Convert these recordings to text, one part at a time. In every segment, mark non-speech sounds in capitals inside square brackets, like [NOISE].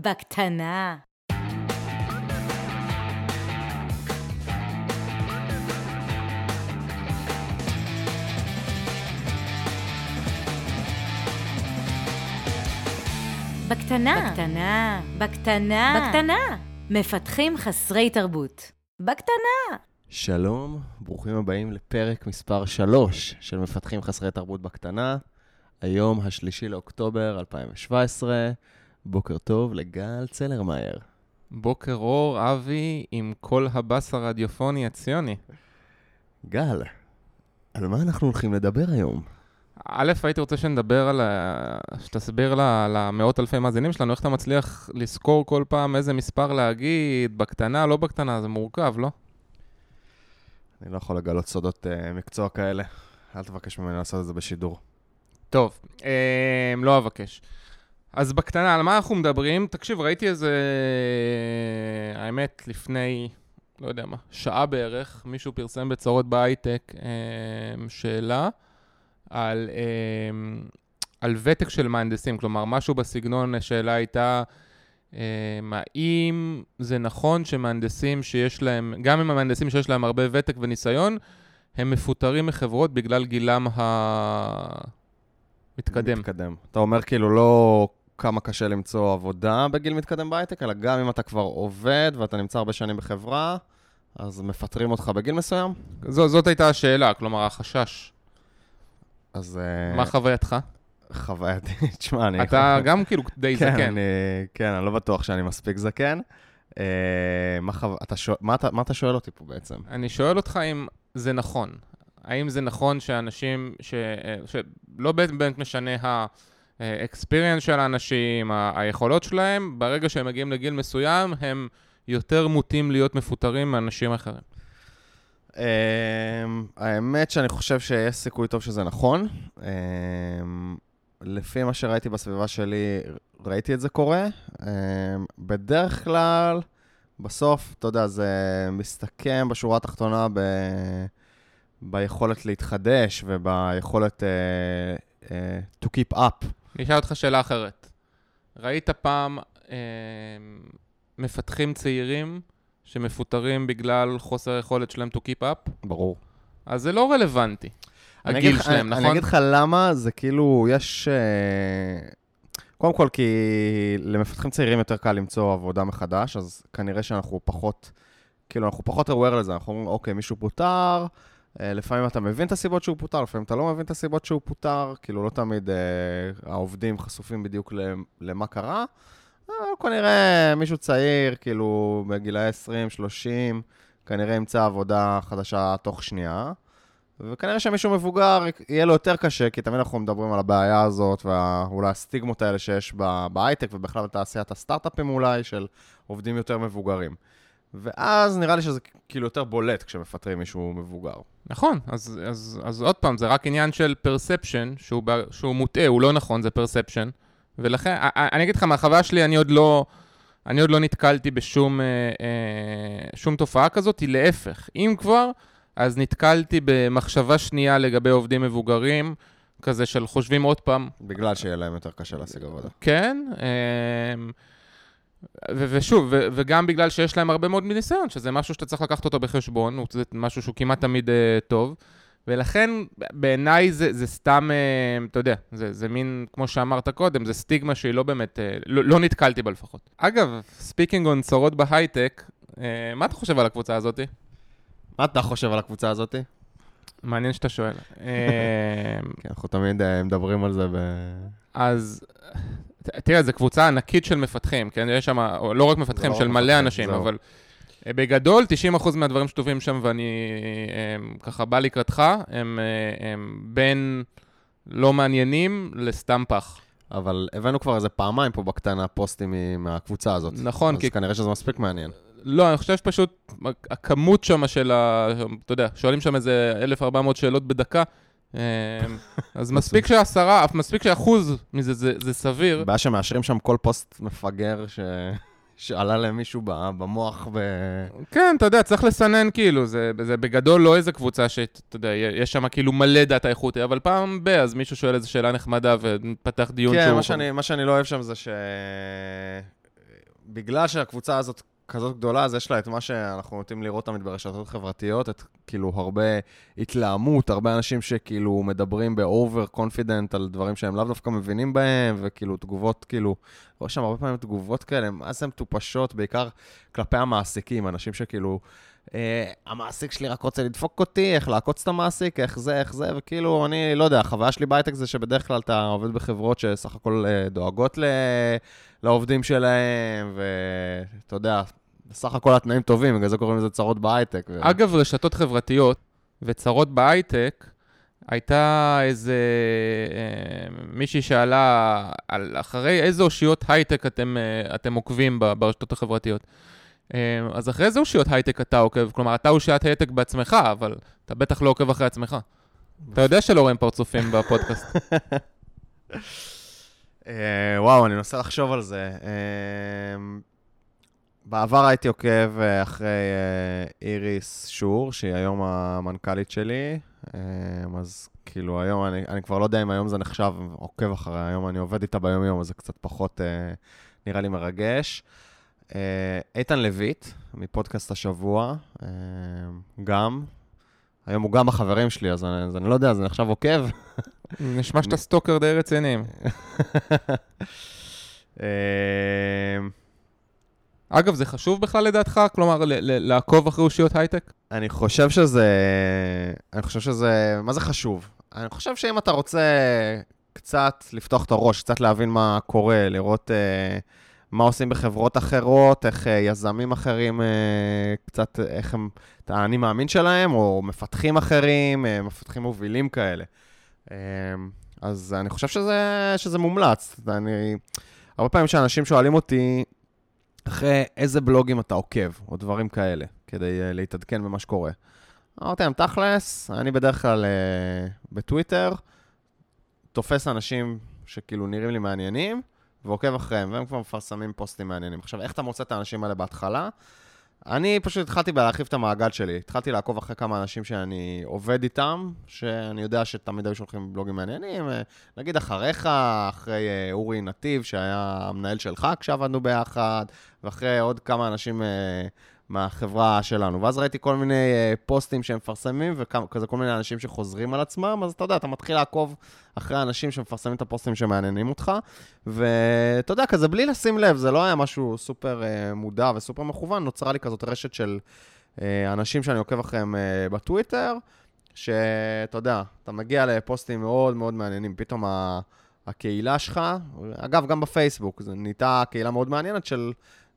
בקטנה. בקטנה. בקטנה. בקטנה. בקטנה. מפתחים חסרי תרבות. בקטנה. שלום, ברוכים הבאים לפרק מספר 3 של מפתחים חסרי תרבות בקטנה. היום השלישי לאוקטובר 2017. בוקר טוב לגל צלרמייר. בוקר אור, אבי, עם כל הבאס הרדיופוני הציוני. גל, על מה אנחנו הולכים לדבר היום? א', הייתי רוצה שנדבר על ה... שתסביר ל- למאות אלפי מאזינים שלנו, איך אתה מצליח לזכור כל פעם איזה מספר להגיד, בקטנה, לא בקטנה, זה מורכב, לא? אני לא יכול לגלות סודות uh, מקצוע כאלה. אל תבקש ממני לעשות את זה בשידור. טוב, אה, לא אבקש. אז בקטנה, על מה אנחנו מדברים? תקשיב, ראיתי איזה... האמת, לפני, לא יודע מה, שעה בערך, מישהו פרסם בצרות בהייטק אה, שאלה על, אה, על ותק של מהנדסים, כלומר, משהו בסגנון, השאלה הייתה, אה, האם זה נכון שמהנדסים שיש להם, גם אם המהנדסים שיש להם הרבה ותק וניסיון, הם מפוטרים מחברות בגלל גילם המתקדם. מתקדם. אתה אומר כאילו לא כמה קשה למצוא עבודה בגיל מתקדם בהייטק, אלא גם אם אתה כבר עובד ואתה נמצא הרבה שנים בחברה, אז מפטרים אותך בגיל מסוים. זו, זאת הייתה השאלה, כלומר, החשש. אז... אה, מה חווייתך? חווייתי, [LAUGHS] תשמע, אני... אתה [LAUGHS] גם כאילו די כן, זקן. אני, כן, אני לא בטוח שאני מספיק זקן. אה, מה, חו... אתה שואל, מה, אתה, מה אתה שואל אותי פה בעצם? אני שואל אותך אם זה נכון. האם זה נכון שאנשים, ש... שלא באמת משנה ה-experience של האנשים, היכולות שלהם, ברגע שהם מגיעים לגיל מסוים, הם יותר מוטים להיות מפוטרים מאנשים אחרים. Um, האמת שאני חושב שיש סיכוי טוב שזה נכון. Um, לפי מה שראיתי בסביבה שלי, ראיתי את זה קורה. Um, בדרך כלל, בסוף, אתה יודע, זה מסתכם בשורה התחתונה ב... ביכולת להתחדש וביכולת uh, uh, to keep up. אני אשאל אותך שאלה אחרת. ראית פעם אה, מפתחים צעירים שמפוטרים בגלל חוסר היכולת שלהם to keep up? ברור. אז זה לא רלוונטי. אני הגיל אגיד שלהם, אני- נכון? אני אגיד לך למה, זה כאילו, יש... אה, קודם כל, כי למפתחים צעירים יותר קל למצוא עבודה מחדש, אז כנראה שאנחנו פחות, כאילו, אנחנו פחות aware לזה, אנחנו אומרים, אוקיי, מישהו פוטר, לפעמים אתה מבין את הסיבות שהוא פוטר, לפעמים אתה לא מבין את הסיבות שהוא פוטר, כאילו, לא תמיד אה, העובדים חשופים בדיוק למה קרה. אבל כנראה מישהו צעיר, כאילו, בגילאי 20, 30, כנראה ימצא עבודה חדשה תוך שנייה. וכנראה שמישהו מבוגר, יהיה לו יותר קשה, כי תמיד אנחנו מדברים על הבעיה הזאת, ואולי הסטיגמות האלה שיש בהייטק, ובכלל בתעשיית הסטארט-אפים אולי, של עובדים יותר מבוגרים. ואז נראה לי שזה כאילו יותר בולט כשמפטרים מישהו מבוגר. נכון, אז, אז, אז עוד פעם, זה רק עניין של perception, שהוא, שהוא מוטעה, הוא לא נכון, זה perception. ולכן, אני אגיד לך, מהחוויה שלי, אני עוד לא, אני עוד לא נתקלתי בשום אה, אה, שום תופעה כזאת, היא להפך. אם כבר, אז נתקלתי במחשבה שנייה לגבי עובדים מבוגרים, כזה של חושבים עוד פעם, בגלל שיהיה להם יותר קשה להשיג עבודה. כן, אמ, ו- ושוב, ו- וגם בגלל שיש להם הרבה מאוד מניסיון, שזה משהו שאתה צריך לקחת אותו בחשבון, זה משהו שהוא כמעט תמיד אה, טוב, ולכן בעיניי זה, זה סתם, אה, אתה יודע, זה, זה מין, כמו שאמרת קודם, זה סטיגמה שהיא לא באמת, אה, לא, לא נתקלתי בה לפחות. אגב, speaking on צרות בהייטק, מה אתה חושב על הקבוצה הזאת? מה אתה חושב על הקבוצה הזאת? מעניין שאתה שואל. [LAUGHS] כי אנחנו תמיד מדברים על זה ב... אז ת- תראה, זו קבוצה ענקית של מפתחים, כן? יש שם, לא רק מפתחים, לא של מלא אנשים. אבל אה, בגדול, 90% מהדברים שטובים שם, ואני הם, ככה בא לקראתך, הם, אה, הם בין לא מעניינים לסתם פח. אבל הבאנו כבר איזה פעמיים פה בקטנה פוסטים מהקבוצה הזאת. נכון, אז כי... כנראה שזה מספיק מעניין. לא, אני חושב שפשוט הכמות שם של ה... אתה יודע, שואלים שם איזה 1,400 שאלות בדקה, אה, [LAUGHS] אז מספיק שעשרה, מספיק שאחוז מזה זה, זה סביר. בעיה שמאשרים שם כל פוסט מפגר ש... שעלה למישהו במוח ו... כן, אתה יודע, צריך לסנן כאילו, זה, זה בגדול לא איזה קבוצה שאתה יודע, יש שם כאילו מלא דאטה איכותי, אבל פעם ב, אז מישהו שואל איזו שאלה נחמדה ומפתח דיון כן, שהוא... מה שאני, מה שאני לא אוהב שם זה בגלל שהקבוצה הזאת כזאת גדולה, אז יש לה את מה שאנחנו נוטים לראות תמיד ברשתות חברתיות, את כאילו הרבה התלהמות, הרבה אנשים שכאילו מדברים ב over confident על דברים שהם לאו דווקא מבינים בהם, וכאילו תגובות, כאילו, רואה שם הרבה פעמים תגובות כאלה, מה זה מטופשות, בעיקר כלפי המעסיקים, אנשים שכאילו, אה, המעסיק שלי רק רוצה לדפוק אותי, איך לעקוץ את המעסיק, איך זה, איך זה, וכאילו, אני לא יודע, החוויה שלי בהייטק זה שבדרך כלל אתה עובד בחברות שסך הכל אה, דואגות ל... לעובדים שלהם, ואתה יודע, בסך הכל התנאים טובים, בגלל זה קוראים לזה צרות בהייטק. ו... אגב, רשתות חברתיות וצרות בהייטק, הייתה איזה אה, מישהי שאלה על אחרי איזה אושיות הייטק אתם, אה, אתם עוקבים ב- ברשתות החברתיות. אה, אז אחרי איזה אושיות הייטק אתה עוקב? כלומר, אתה אושיית הייטק בעצמך, אבל אתה בטח לא עוקב אחרי עצמך. אתה יודע שלא רואים פרצופים בפודקאסט. [LAUGHS] אה, וואו, אני מנסה לחשוב על זה. אה, בעבר הייתי עוקב אה, אחרי אה, איריס שור, שהיא היום המנכ"לית שלי, אה, אז כאילו היום, אני, אני כבר לא יודע אם היום זה נחשב עוקב אחריה, היום אני עובד איתה ביום-יום, אז זה קצת פחות אה, נראה לי מרגש. אה, איתן לויט, מפודקאסט השבוע, אה, גם. היום הוא גם החברים שלי, אז אני, אז אני לא יודע, זה נחשב עוקב. [LAUGHS] נשמע שאתה סטוקר די רציני. אה, אגב, זה חשוב בכלל לדעתך? כלומר, לעקוב אחרי אושיות הייטק? אני חושב שזה... אני חושב שזה... מה זה חשוב? אני חושב שאם אתה רוצה קצת לפתוח את הראש, קצת להבין מה קורה, לראות uh, מה עושים בחברות אחרות, איך uh, יזמים אחרים, uh, קצת איך הם... את האני מאמין שלהם, או מפתחים אחרים, uh, מפתחים מובילים כאלה. Uh, אז אני חושב שזה, שזה מומלץ. אני... הרבה פעמים שאנשים שואלים אותי, אחרי איזה בלוגים אתה עוקב, או דברים כאלה, כדי uh, להתעדכן במה שקורה. אמרתי להם, תכלס, אני בדרך כלל uh, בטוויטר, תופס אנשים שכאילו נראים לי מעניינים, ועוקב אחריהם, והם כבר מפרסמים פוסטים מעניינים. עכשיו, איך אתה מוצא את האנשים האלה בהתחלה? אני פשוט התחלתי בלהרחיב את המעגל שלי. התחלתי לעקוב אחרי כמה אנשים שאני עובד איתם, שאני יודע שתמיד היו שולחים בלוגים מעניינים. אה, נגיד אחריך, אחרי אה, אורי נתיב, שהיה המנהל שלך כשעבדנו ביחד, ואחרי עוד כמה אנשים אה, מהחברה שלנו. ואז ראיתי כל מיני אה, פוסטים שהם מפרסמים, וכזה כל מיני אנשים שחוזרים על עצמם, אז אתה יודע, אתה מתחיל לעקוב אחרי אנשים שמפרסמים את הפוסטים שמעניינים אותך, ואתה יודע, כזה בלי לשים לב, זה לא היה משהו סופר אה, מודע וסופר מכוון, נוצרה לי כזאת רשת של אה, אנשים שאני עוקב אחריהם אה, בטוויטר, שאתה יודע, אתה מגיע לפוסטים מאוד מאוד מעניינים, פתאום. הקהילה שלך, אגב, גם בפייסבוק, זו נהייתה קהילה מאוד מעניינת של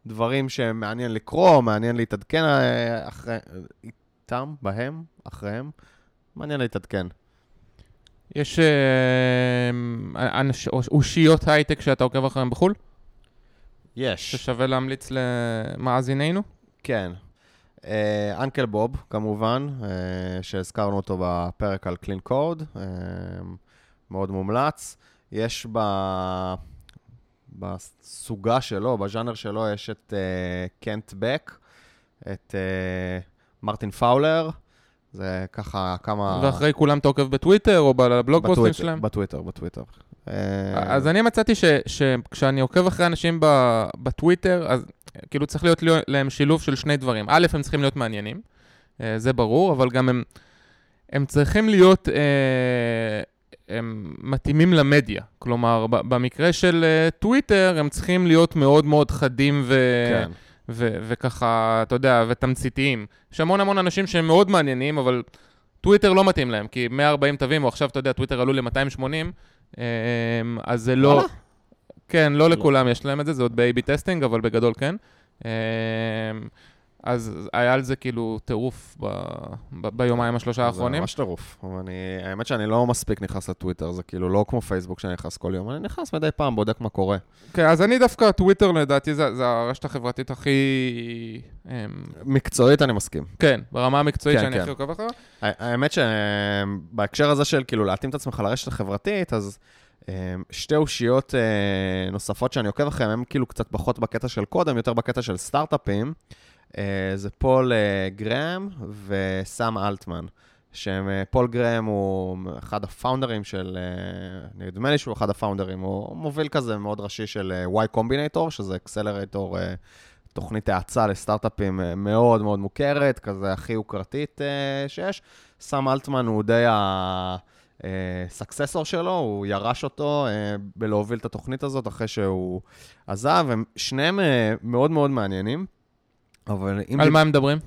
דברים שמעניין לקרוא, מעניין להתעדכן אה, אחרי, איתם, בהם, אחריהם, מעניין להתעדכן. יש אה, אנש- אושיות הייטק שאתה עוקב אחריהם בחו"ל? יש, ששווה להמליץ למאזינינו? כן. אה, אנקל בוב, כמובן, אה, שהזכרנו אותו בפרק על קלין קוד, אה, מאוד מומלץ. יש ב... בסוגה שלו, בז'אנר שלו, יש את אה, קנט בק, את אה, מרטין פאולר, זה ככה כמה... ואחרי כולם אתה עוקב בטוויטר או בבלוג פוסטים בטוויטר, שלהם? בטוויטר, בטוויטר. אה, אז אני מצאתי ש- שכשאני עוקב אחרי אנשים ב- בטוויטר, אז כאילו צריך להיות להם שילוב של שני דברים. א', הם צריכים להיות מעניינים, זה ברור, אבל גם הם, הם צריכים להיות אה, הם מתאימים למדיה. כלומר, במקרה של אה, טוויטר, הם צריכים להיות מאוד מאוד חדים ו... כן. ו- וככה, אתה יודע, ותמציתיים. יש המון המון אנשים שהם מאוד מעניינים, אבל טוויטר לא מתאים להם, כי 140 תווים, או עכשיו, אתה יודע, טוויטר עלו ל-280, אז זה לא... כן, לא לכולם יש להם את זה, זה עוד ב- AB testing, אבל בגדול כן. אמ, אז היה על זה כאילו טירוף ב- ב- ביומיים השלושה זה האחרונים. ממש טירוף. אני, האמת שאני לא מספיק נכנס לטוויטר, זה כאילו לא כמו פייסבוק שאני נכנס כל יום, אני נכנס מדי פעם, בודק מה קורה. כן, אז אני דווקא, טוויטר לדעתי זה זה הרשת החברתית הכי... אמ, מקצועית אני מסכים. כן, ברמה המקצועית כן, שאני כן. הכי עוקב אחריה. האמת שבהקשר הזה של כאילו להתאים את עצמך לרשת החברתית, אז אה, שתי אושיות אה, נוספות שאני עוקב אחריהן, הן כאילו קצת פחות בקטע של קוד, הן יותר בקטע של סטארט-אפים. אה, זה פול אה, גרהם וסאם אלטמן, שהם, אה, פול גרהם הוא אחד הפאונדרים של, נדמה לי שהוא אחד הפאונדרים, הוא מוביל כזה מאוד ראשי של Y Combinator, שזה אקסלרטור, תוכנית האצה לסטארט-אפים מאוד מאוד מוכרת, כזה הכי יוקרתית שיש. סם אלטמן הוא די הסקססור שלו, הוא ירש אותו בלהוביל את התוכנית הזאת אחרי שהוא עזב, הם שניהם מאוד מאוד מעניינים. אבל אם... על מה הם מדברים?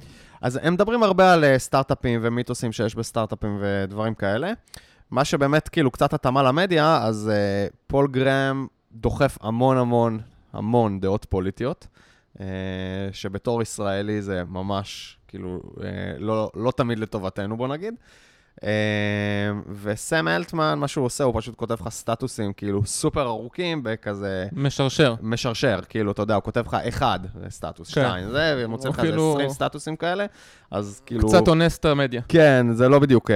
אז הם מדברים הרבה על אה, סטארט-אפים ומיתוסים שיש בסטארט-אפים ודברים כאלה. מה שבאמת כאילו קצת התאמה למדיה, אז uh, פול גרם דוחף המון המון המון דעות פוליטיות, uh, שבתור ישראלי זה ממש כאילו uh, לא, לא תמיד לטובתנו בוא נגיד. אמ, וסם אלטמן, מה שהוא עושה, הוא פשוט כותב לך סטטוסים כאילו סופר ארוכים בכזה... משרשר. משרשר, כאילו, אתה יודע, הוא כותב לך אחד, סטטוס, כן. שתיים, זה, ומוצא לך איזה כאילו... 20 סטטוסים כאלה, אז כאילו... קצת אונס את המדיה. כן, זה לא בדיוק uh,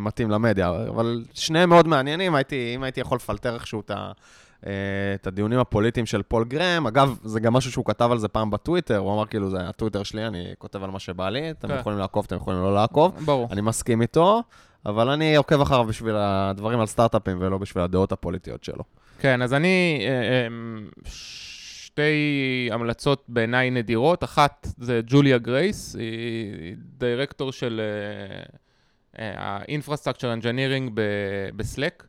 מתאים למדיה, אבל שניהם מאוד מעניינים, הייתי, אם הייתי יכול לפלטר איכשהו את ה... אה, את הדיונים הפוליטיים של פול גרהם. אגב, זה גם משהו שהוא כתב על זה פעם בטוויטר, הוא אמר כאילו, זה הטוויטר שלי, אני כותב על מה שבא לי, אתם כן. יכולים לעקוב, אתם יכולים לא לעקוב. ברור. אני מסכים איתו, אבל אני עוקב אחריו בשביל הדברים על סטארט-אפים ולא בשביל הדעות הפוליטיות שלו. כן, אז אני, אה, אמ, שתי המלצות בעיניי נדירות. אחת זה ג'וליה גרייס, היא דירקטור של ה-Infrastructure Engineering בסלק.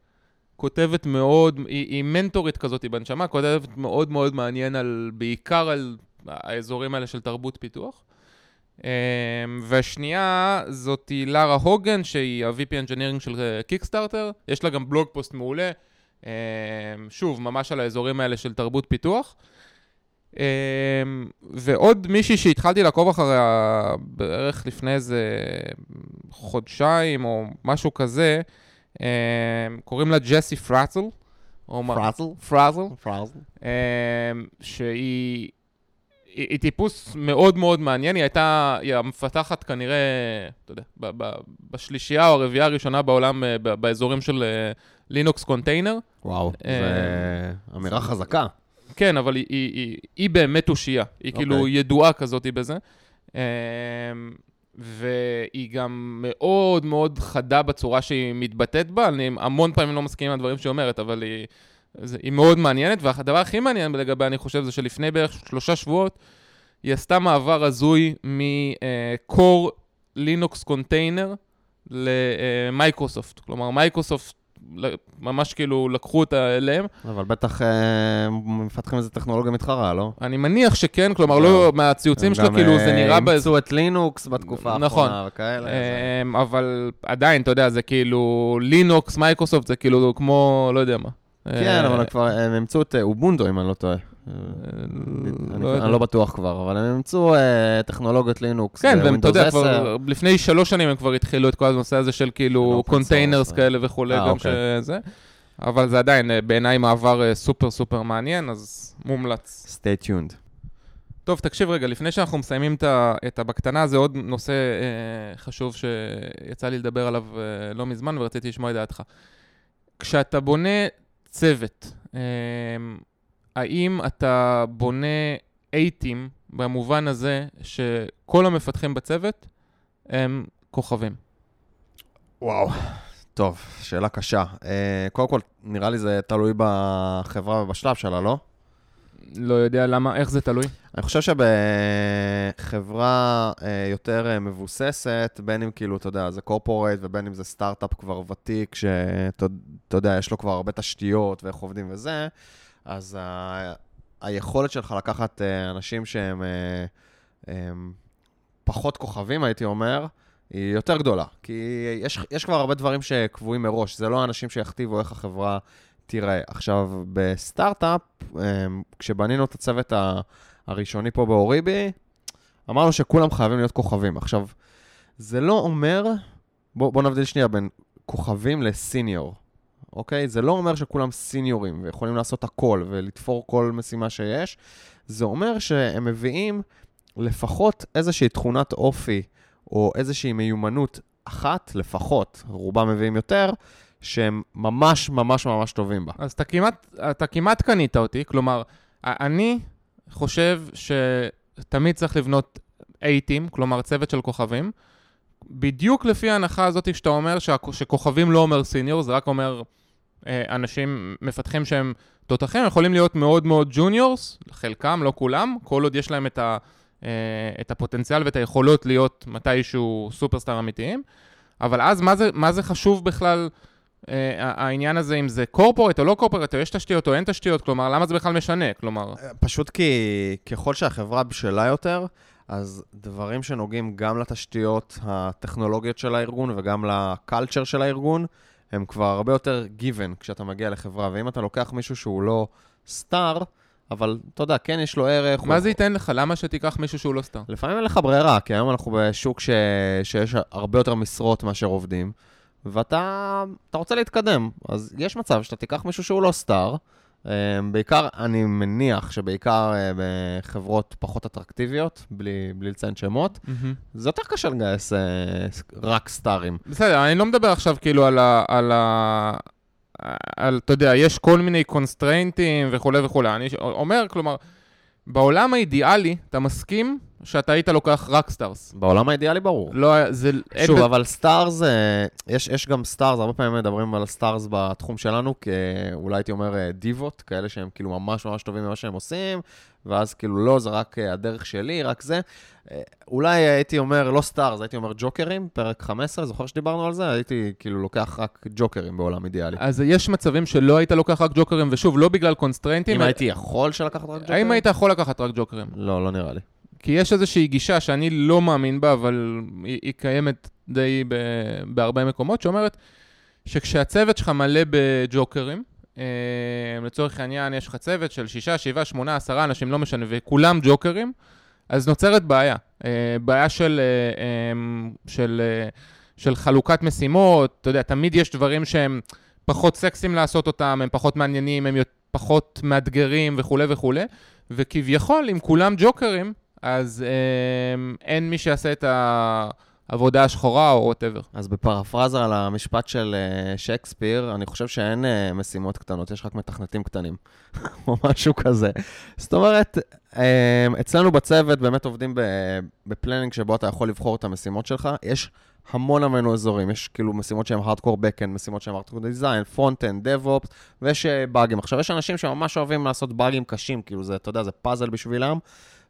כותבת מאוד, היא, היא מנטורית כזאת בנשמה, כותבת מאוד מאוד מעניין על, בעיקר על האזורים האלה של תרבות פיתוח. Um, והשנייה זאת לארה הוגן, שהיא ה-VP Engineering של קיקסטארטר, יש לה גם בלוג פוסט מעולה, um, שוב, ממש על האזורים האלה של תרבות פיתוח. Um, ועוד מישהי שהתחלתי לעקוב אחריה בערך לפני איזה חודשיים או משהו כזה, קוראים לה ג'סי פראצל. פראצל? פראצל. פראצל. אמ, שהיא... היא, היא טיפוס מאוד מאוד מעניין, היא הייתה, היא המפתחת כנראה, אתה יודע, ב, ב, בשלישייה או הרביעייה הראשונה בעולם אה, ב, באזורים של לינוקס אה, קונטיינר. וואו, זו אמירה חזקה. כן, אבל היא, היא, היא, היא באמת אושייה, היא okay. כאילו אוקיי. ידועה כזאת בזה. והיא גם מאוד מאוד חדה בצורה שהיא מתבטאת בה, אני המון פעמים לא מסכים עם הדברים שהיא אומרת, אבל היא, זה, היא מאוד מעניינת, והדבר הכי מעניין לגביה, אני חושב, זה שלפני בערך שלושה שבועות, היא עשתה מעבר הזוי מ core לינוקס קונטיינר למייקרוסופט. כלומר, מייקרוסופט ממש כאילו לקחו אותה אליהם. אבל בטח אה, מפתחים איזה טכנולוגיה מתחרה, לא? אני מניח שכן, כלומר, לא, מהציוצים שלה, כאילו, זה נראה... גם אימצו את לינוקס בתקופה נכון. האחרונה וכאלה. אה, אבל עדיין, אתה יודע, זה כאילו, לינוקס, מייקרוסופט, זה כאילו כמו, לא יודע מה. כן, אבל כבר, הם אימצו את אובונטו, אם אני לא טועה. לא אני לא בטוח כבר, אבל הם אימצו אה, טכנולוגיות לינוקס, כן, ואתה יודע, לפני שלוש שנים הם כבר התחילו את כל הנושא הזה של כאילו containers כאלה וכולי, אה, גם אוקיי. שזה. אבל זה עדיין אה, בעיניי מעבר סופר סופר מעניין, אז מומלץ. stay tuned. טוב, תקשיב רגע, לפני שאנחנו מסיימים את הבקטנה, זה עוד נושא אה, חשוב שיצא לי לדבר עליו אה, לא מזמן ורציתי לשמוע את דעתך. כשאתה בונה צוות, אה, האם אתה בונה אייטים במובן הזה שכל המפתחים בצוות הם כוכבים? וואו, טוב, שאלה קשה. Uh, קודם כל, נראה לי זה תלוי בחברה ובשלב שלה, לא? לא יודע למה, איך זה תלוי? אני חושב שבחברה uh, יותר uh, מבוססת, בין אם כאילו, אתה יודע, זה קורפורט ובין אם זה סטארט-אפ כבר ותיק, שאתה יודע, יש לו כבר הרבה תשתיות ואיך עובדים וזה, אז ה... היכולת שלך לקחת uh, אנשים שהם uh, um, פחות כוכבים, הייתי אומר, היא יותר גדולה. כי יש, יש כבר הרבה דברים שקבועים מראש, זה לא אנשים שיכתיבו איך החברה תראה. עכשיו, בסטארט-אפ, כשבנינו את הצוות הראשוני פה באוריבי, אמרנו שכולם חייבים להיות כוכבים. עכשיו, זה לא אומר, בוא, בוא נבדיל שנייה בין כוכבים לסיניור. אוקיי? זה לא אומר שכולם סיניורים ויכולים לעשות הכל ולתפור כל משימה שיש. זה אומר שהם מביאים לפחות איזושהי תכונת אופי או איזושהי מיומנות אחת לפחות, רובם מביאים יותר, שהם ממש ממש ממש טובים בה. אז אתה כמעט, אתה כמעט קנית אותי, כלומר, אני חושב שתמיד צריך לבנות אייטים, כלומר צוות של כוכבים, בדיוק לפי ההנחה הזאת שאתה אומר שכוכבים לא אומר סיניור, זה רק אומר אה, אנשים, מפתחים שהם תותחים, יכולים להיות מאוד מאוד ג'וניורס, חלקם, לא כולם, כל עוד יש להם את, ה, אה, את הפוטנציאל ואת היכולות להיות מתישהו סופרסטאר אמיתיים. אבל אז מה זה, מה זה חשוב בכלל, אה, העניין הזה, אם זה קורפורט או לא קורפורט, או יש תשתיות או אין תשתיות, כלומר, למה זה בכלל משנה? כלומר, פשוט כי ככל שהחברה בשלה יותר, אז דברים שנוגעים גם לתשתיות הטכנולוגיות של הארגון וגם לקלצ'ר של הארגון, הם כבר הרבה יותר given כשאתה מגיע לחברה. ואם אתה לוקח מישהו שהוא לא סטאר, אבל אתה יודע, כן יש לו ערך. מה הוא- זה ייתן לך? למה שתיקח מישהו שהוא לא סטאר? לפעמים אין לך ברירה, כי היום אנחנו בשוק ש... שיש הרבה יותר משרות מאשר עובדים, ואתה אתה רוצה להתקדם. אז יש מצב שאתה תיקח מישהו שהוא לא סטאר, בעיקר, אני מניח שבעיקר אה, בחברות פחות אטרקטיביות, בלי, בלי לציין שמות, זה יותר קשה לגייס אה, רק סטארים. בסדר, אני לא מדבר עכשיו כאילו על ה... על ה... על, אתה יודע, יש כל מיני קונסטריינטים וכולי וכולי. אני אומר, כלומר, בעולם האידיאלי, אתה מסכים שאתה היית לוקח רק stars. בעולם האידיאלי ברור. לא, זה... שוב, אבל stars, אה, יש, יש גם stars, הרבה פעמים מדברים על stars בתחום שלנו, שאולי הייתי אומר אה, דיוות, כאלה שהם כאילו ממש ממש טובים במה שהם עושים, ואז כאילו לא, זה רק אה, הדרך שלי, רק זה. אולי הייתי אומר, לא stars, הייתי אומר ג'וקרים, פרק 15, זוכר שדיברנו על זה? הייתי כאילו לוקח רק ג'וקרים בעולם אידיאלי. אז יש מצבים שלא היית לוקח רק ג'וקרים, ושוב, לא בגלל קונסטריינטים. אם הייתי יכולת לקחת רק ג'וקרים? האם היית יכול לקחת רק ג'וקרים? לא, לא נראה לי. כי יש איזושהי גישה שאני לא מאמין בה, אבל היא, היא קיימת די ב, בהרבה מקומות, שאומרת שכשהצוות שלך מלא בג'וקרים, אה, לצורך העניין יש לך צוות של שישה, שבעה, שמונה, עשרה אנשים, לא משנה, וכולם ג'וקרים, אז נוצרת בעיה. אה, בעיה של, אה, אה, של, אה, של חלוקת משימות, אתה יודע, תמיד יש דברים שהם פחות סקסיים לעשות אותם, הם פחות מעניינים, הם פחות מאתגרים וכולי וכולי, וכביכול, אם כולם ג'וקרים, אז אה, אין מי שיעשה את העבודה השחורה או whatever. אז בפרפרזה על המשפט של אה, שייקספיר, אני חושב שאין אה, משימות קטנות, יש רק מתכנתים קטנים, [LAUGHS] או משהו כזה. זאת אומרת, אה, אצלנו בצוות באמת עובדים ב planning שבו אתה יכול לבחור את המשימות שלך. יש המון המון אזורים, יש כאילו משימות שהן hardcore backend, משימות שהן hardcore design, front-end, DevOps, ויש אה, באגים. עכשיו, יש אנשים שממש אוהבים לעשות באגים קשים, כאילו זה, אתה יודע, זה פאזל בשבילם.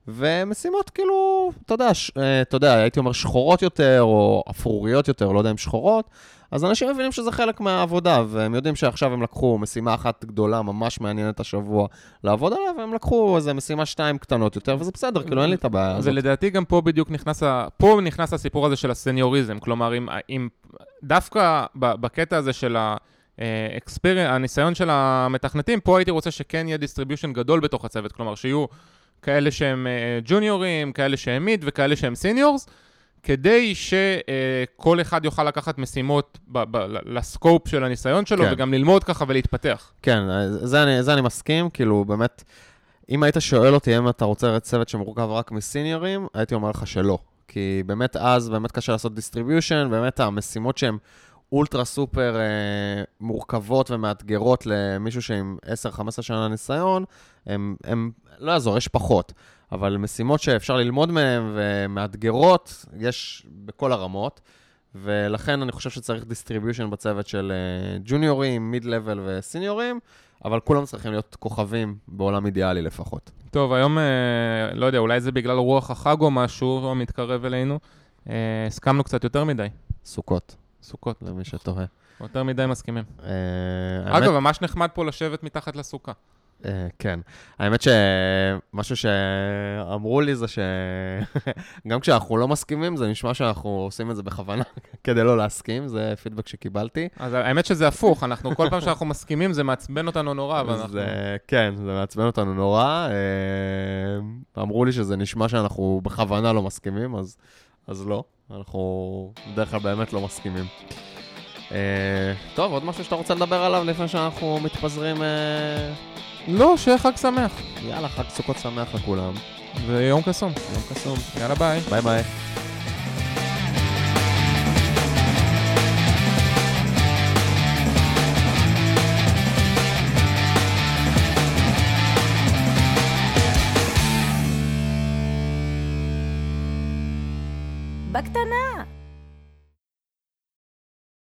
ומשימות כאילו, אתה יודע, ש, אה, אתה יודע, הייתי אומר שחורות יותר, או אפרוריות יותר, לא יודע אם שחורות, אז אנשים מבינים שזה חלק מהעבודה, והם יודעים שעכשיו הם לקחו משימה אחת גדולה, ממש מעניינת השבוע, לעבוד עליה, והם לקחו איזה משימה שתיים קטנות יותר, וזה בסדר, כאילו אין לי את הבעיה הזאת. ולדעתי גם פה בדיוק נכנס, ה... פה נכנס הסיפור הזה של הסניוריזם. כלומר, אם, אם דווקא בקטע הזה של ה... אה, experience, הניסיון של המתכנתים, פה הייתי רוצה שכן יהיה distribution גדול בתוך הצוות, כלומר שיהיו כאלה שהם אה, ג'וניורים, כאלה שהם mid וכאלה שהם seniors, כדי שכל אחד יוכל לקחת משימות ב- ב- ל scope של הניסיון שלו, כן. וגם ללמוד ככה ולהתפתח. כן, זה אני, זה אני מסכים, כאילו באמת, אם היית שואל אותי אם אתה רוצה צוות שמורכב רק מסיניורים, הייתי אומר לך שלא. כי באמת אז, באמת קשה לעשות distribution, באמת המשימות שהן אולטרה סופר אה, מורכבות ומאתגרות למישהו שעם 10-15 שנה ניסיון, הם, הם, לא יעזור, יש פחות. אבל משימות שאפשר ללמוד מהן ומאתגרות, יש בכל הרמות. ולכן אני חושב שצריך distribution בצוות של ג'וניורים, mid level וסיניורים, אבל כולם צריכים להיות כוכבים בעולם אידיאלי לפחות. טוב, היום, אה, לא יודע, אולי זה בגלל רוח החג או משהו המתקרב אלינו. אה, הסכמנו קצת יותר מדי, סוכות, סוכות. למי שתוהה. יותר מדי מסכימים. אה, אגב, ממש נחמד פה לשבת מתחת לסוכה. אה, כן. האמת שמשהו שאמרו לי זה שגם [LAUGHS] כשאנחנו לא מסכימים, זה נשמע שאנחנו עושים את זה בכוונה [LAUGHS] כדי לא להסכים, זה פידבק שקיבלתי. אז האמת שזה הפוך, אנחנו, כל פעם שאנחנו מסכימים זה מעצבן אותנו נורא, כן, זה מעצבן אותנו נורא. אה, אמרו לי שזה נשמע שאנחנו בכוונה לא מסכימים, אז לא. אנחנו בדרך כלל באמת לא מסכימים. אה, טוב, עוד משהו שאתה רוצה לדבר עליו לפני שאנחנו מתפזרים? אה, לא, שיהיה חג שמח, יאללה, חג סוכות שמח לכולם. ויום קסום. יום קסום. יאללה ביי. ביי ביי.